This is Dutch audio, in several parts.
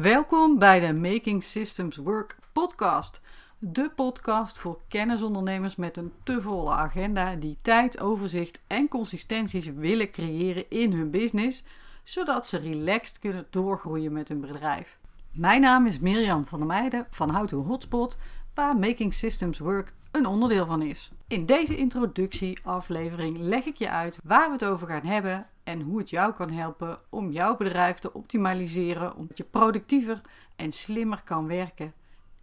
Welkom bij de Making Systems Work podcast. De podcast voor kennisondernemers met een te volle agenda die tijd, overzicht en consistenties willen creëren in hun business, zodat ze relaxed kunnen doorgroeien met hun bedrijf. Mijn naam is Mirjam van der Meijden van How to Hotspot, waar Making Systems Work een onderdeel van is. In deze introductieaflevering leg ik je uit waar we het over gaan hebben en hoe het jou kan helpen om jouw bedrijf te optimaliseren, omdat je productiever en slimmer kan werken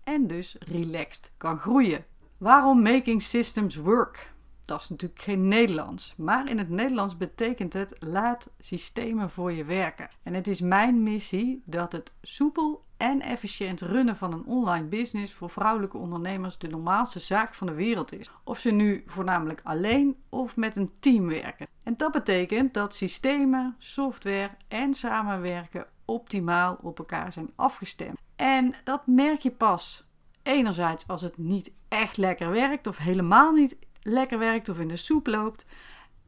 en dus relaxed kan groeien. Waarom making systems work? Dat is natuurlijk geen Nederlands, maar in het Nederlands betekent het laat systemen voor je werken. En het is mijn missie dat het soepel en efficiënt runnen van een online business voor vrouwelijke ondernemers de normaalste zaak van de wereld is. Of ze nu voornamelijk alleen of met een team werken. En dat betekent dat systemen, software en samenwerken optimaal op elkaar zijn afgestemd. En dat merk je pas enerzijds als het niet echt lekker werkt of helemaal niet lekker werkt of in de soep loopt.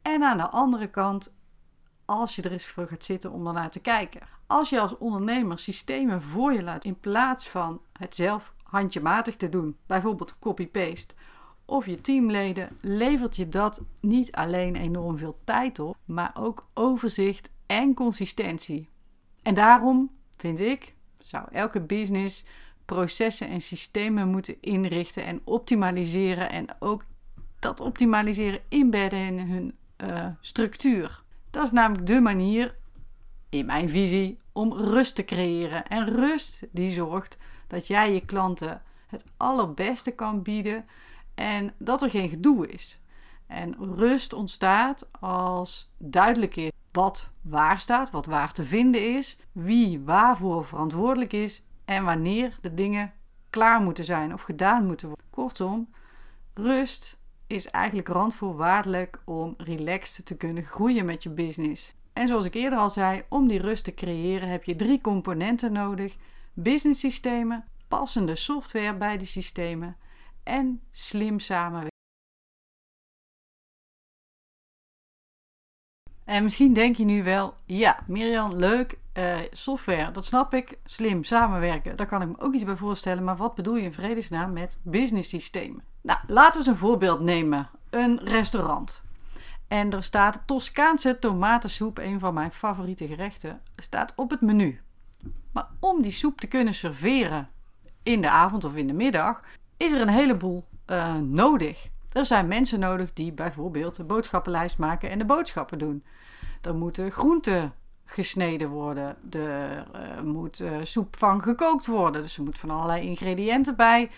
En aan de andere kant als je er eens voor gaat zitten om ernaar te kijken. Als je als ondernemer systemen voor je laat in plaats van het zelf handjematig te doen, bijvoorbeeld copy-paste, of je teamleden, levert je dat niet alleen enorm veel tijd op, maar ook overzicht en consistentie. En daarom vind ik, zou elke business processen en systemen moeten inrichten en optimaliseren en ook dat optimaliseren inbedden in hun uh, structuur. Dat is namelijk de manier, in mijn visie, om rust te creëren. En rust die zorgt dat jij je klanten het allerbeste kan bieden en dat er geen gedoe is. En rust ontstaat als duidelijk is wat waar staat, wat waar te vinden is, wie waarvoor verantwoordelijk is en wanneer de dingen klaar moeten zijn of gedaan moeten worden. Kortom, rust is eigenlijk randvoorwaardelijk om relaxed te kunnen groeien met je business. En zoals ik eerder al zei, om die rust te creëren heb je drie componenten nodig: business systemen, passende software bij die systemen en slim samenwerken. En misschien denk je nu wel, ja, Mirjam, leuk, uh, software, dat snap ik, slim samenwerken, daar kan ik me ook iets bij voorstellen, maar wat bedoel je in vredesnaam met business systemen? Nou, laten we eens een voorbeeld nemen. Een restaurant. En er staat Toscaanse tomatensoep, een van mijn favoriete gerechten, staat op het menu. Maar om die soep te kunnen serveren in de avond of in de middag, is er een heleboel uh, nodig. Er zijn mensen nodig die bijvoorbeeld de boodschappenlijst maken en de boodschappen doen. Er moeten groenten gesneden worden. Er uh, moet uh, soep van gekookt worden. Dus er moet van allerlei ingrediënten bij.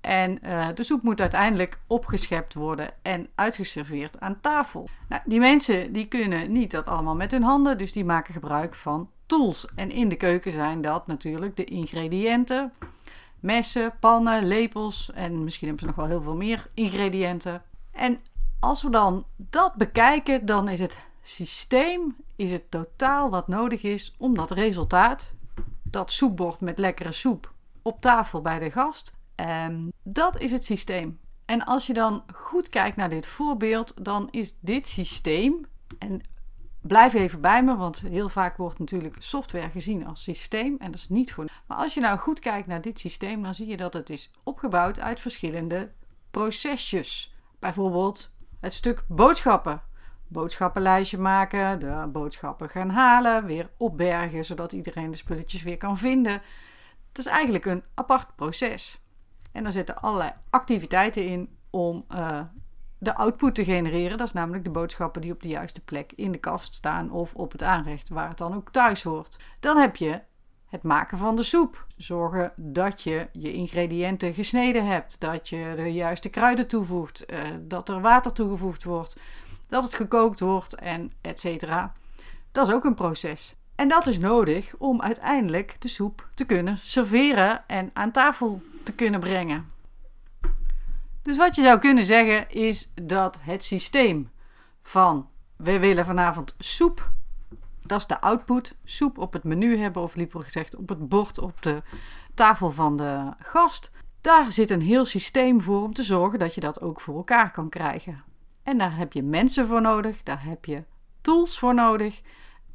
En de soep moet uiteindelijk opgeschept worden en uitgeserveerd aan tafel. Nou, die mensen die kunnen niet dat allemaal met hun handen, dus die maken gebruik van tools. En in de keuken zijn dat natuurlijk de ingrediënten, messen, pannen, lepels en misschien hebben ze nog wel heel veel meer ingrediënten. En als we dan dat bekijken, dan is het systeem is het totaal wat nodig is om dat resultaat, dat soepbord met lekkere soep op tafel bij de gast, Um, dat is het systeem. En als je dan goed kijkt naar dit voorbeeld, dan is dit systeem. En blijf even bij me, want heel vaak wordt natuurlijk software gezien als systeem. En dat is niet voor. Maar als je nou goed kijkt naar dit systeem, dan zie je dat het is opgebouwd uit verschillende procesjes. Bijvoorbeeld het stuk boodschappen. Boodschappenlijstje maken, de boodschappen gaan halen, weer opbergen zodat iedereen de spulletjes weer kan vinden. Het is eigenlijk een apart proces. En daar zitten allerlei activiteiten in om uh, de output te genereren. Dat is namelijk de boodschappen die op de juiste plek in de kast staan of op het aanrecht waar het dan ook thuis hoort. Dan heb je het maken van de soep. Zorgen dat je je ingrediënten gesneden hebt, dat je de juiste kruiden toevoegt, uh, dat er water toegevoegd wordt, dat het gekookt wordt en et cetera. Dat is ook een proces. En dat is nodig om uiteindelijk de soep te kunnen serveren en aan tafel te kunnen brengen. Dus wat je zou kunnen zeggen is dat het systeem van we willen vanavond soep, dat is de output, soep op het menu hebben of liever gezegd op het bord op de tafel van de gast. Daar zit een heel systeem voor om te zorgen dat je dat ook voor elkaar kan krijgen. En daar heb je mensen voor nodig, daar heb je tools voor nodig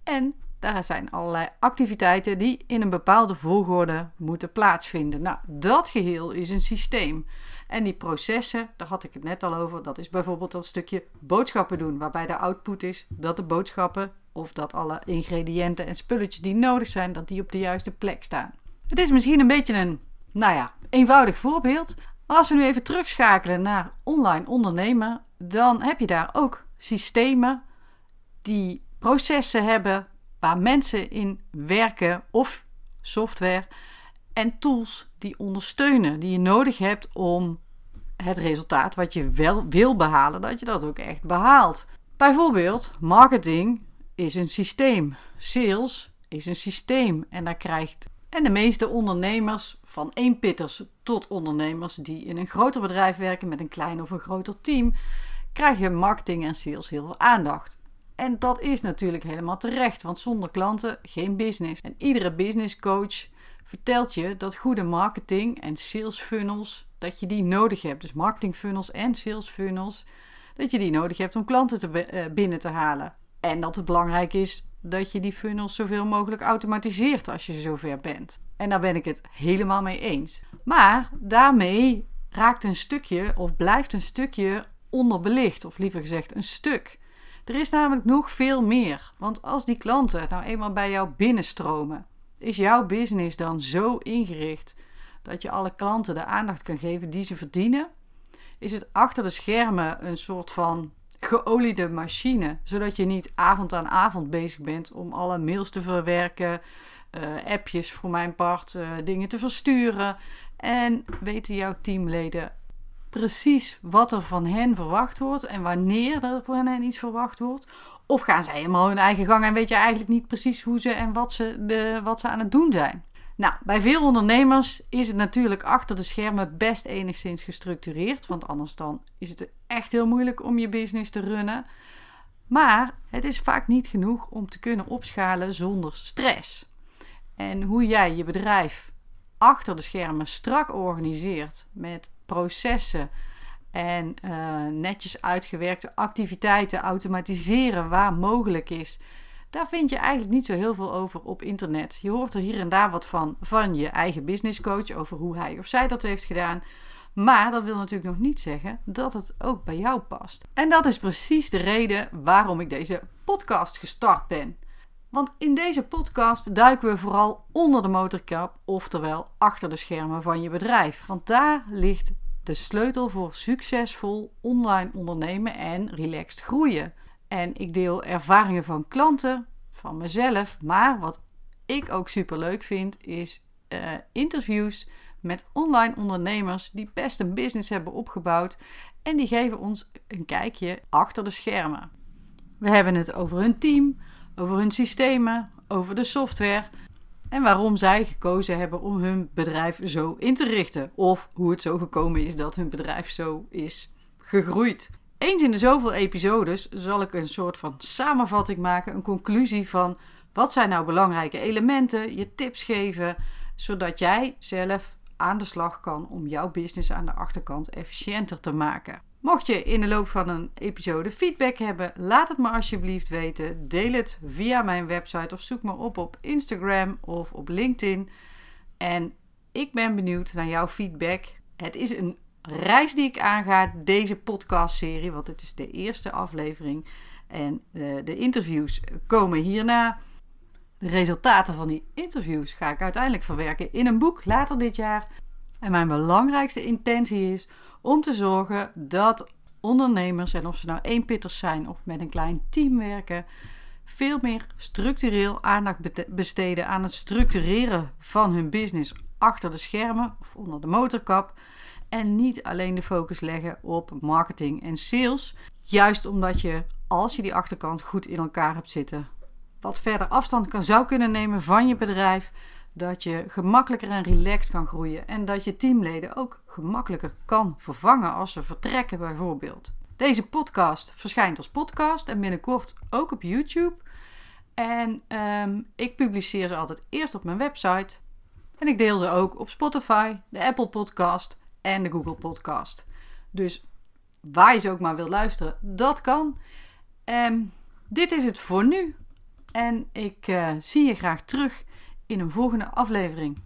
en Daar zijn allerlei activiteiten die in een bepaalde volgorde moeten plaatsvinden. Nou, dat geheel is een systeem. En die processen, daar had ik het net al over, dat is bijvoorbeeld dat stukje boodschappen doen, waarbij de output is dat de boodschappen of dat alle ingrediënten en spulletjes die nodig zijn, dat die op de juiste plek staan. Het is misschien een beetje een, nou ja, eenvoudig voorbeeld. Als we nu even terugschakelen naar online ondernemen, dan heb je daar ook systemen die processen hebben waar mensen in werken of software en tools die ondersteunen, die je nodig hebt om het resultaat wat je wel wil behalen, dat je dat ook echt behaalt. Bijvoorbeeld, marketing is een systeem, sales is een systeem en daar krijgt en de meeste ondernemers, van eenpitters tot ondernemers die in een groter bedrijf werken met een klein of een groter team, krijgen marketing en sales heel veel aandacht. En dat is natuurlijk helemaal terecht, want zonder klanten geen business. En iedere business coach vertelt je dat goede marketing en sales funnels, dat je die nodig hebt. Dus marketing funnels en sales funnels, dat je die nodig hebt om klanten te eh, binnen te halen. En dat het belangrijk is dat je die funnels zoveel mogelijk automatiseert als je zover bent. En daar ben ik het helemaal mee eens. Maar daarmee raakt een stukje of blijft een stukje onderbelicht, of liever gezegd een stuk. Er is namelijk nog veel meer. Want als die klanten nou eenmaal bij jou binnenstromen, is jouw business dan zo ingericht dat je alle klanten de aandacht kan geven die ze verdienen? Is het achter de schermen een soort van geoliede machine, zodat je niet avond aan avond bezig bent om alle mails te verwerken, uh, appjes voor mijn part, uh, dingen te versturen. En weten jouw teamleden precies wat er van hen verwacht wordt en wanneer er van hen iets verwacht wordt? Of gaan zij helemaal hun eigen gang en weet je eigenlijk niet precies hoe ze en wat ze, de, wat ze aan het doen zijn? Nou, bij veel ondernemers is het natuurlijk achter de schermen best enigszins gestructureerd, want anders dan is het echt heel moeilijk om je business te runnen. Maar het is vaak niet genoeg om te kunnen opschalen zonder stress. En hoe jij je bedrijf achter de schermen strak organiseert met processen en uh, netjes uitgewerkte activiteiten automatiseren waar mogelijk is. Daar vind je eigenlijk niet zo heel veel over op internet. Je hoort er hier en daar wat van van je eigen business coach over hoe hij of zij dat heeft gedaan. Maar dat wil natuurlijk nog niet zeggen dat het ook bij jou past. En dat is precies de reden waarom ik deze podcast gestart ben. Want in deze podcast duiken we vooral onder de motorkap, oftewel achter de schermen van je bedrijf. Want daar ligt de sleutel voor succesvol online ondernemen en relaxed groeien. En ik deel ervaringen van klanten, van mezelf, maar wat ik ook super leuk vind, is uh, interviews met online ondernemers die best een business hebben opgebouwd en die geven ons een kijkje achter de schermen. We hebben het over hun team, over hun systemen, over de software en waarom zij gekozen hebben om hun bedrijf zo in te richten. Of hoe het zo gekomen is dat hun bedrijf zo is gegroeid. Eens in de zoveel episodes zal ik een soort van samenvatting maken, een conclusie van wat zijn nou belangrijke elementen, je tips geven, zodat jij zelf aan de slag kan om jouw business aan de achterkant efficiënter te maken. Mocht je in de loop van een episode feedback hebben, laat het me alsjeblieft weten. Deel het via mijn website of zoek me op op Instagram of op LinkedIn. En ik ben benieuwd naar jouw feedback. Het is een reis die ik aanga, deze podcastserie, want het is de eerste aflevering. En uh, de interviews komen hierna. De resultaten van die interviews ga ik uiteindelijk verwerken in een boek later dit jaar. En mijn belangrijkste intentie is om te zorgen dat ondernemers, en of ze nou eenpitters zijn of met een klein team werken, veel meer structureel aandacht besteden aan het structureren van hun business achter de schermen of onder de motorkap. En niet alleen de focus leggen op marketing en sales. Juist omdat je, als je die achterkant goed in elkaar hebt zitten, wat verder afstand kan, zou kunnen nemen van je bedrijf dat je gemakkelijker en relaxed kan groeien en dat je teamleden ook gemakkelijker kan vervangen als ze vertrekken bijvoorbeeld. Deze podcast verschijnt als podcast en binnenkort ook op YouTube. En um, ik publiceer ze altijd eerst op mijn website. En ik deel ze ook op Spotify, de Apple Podcast en de Google Podcast. Dus waar je ze ook maar wilt luisteren, dat kan. Um, dit is het voor nu. En ik zie je graag terug in een volgende aflevering.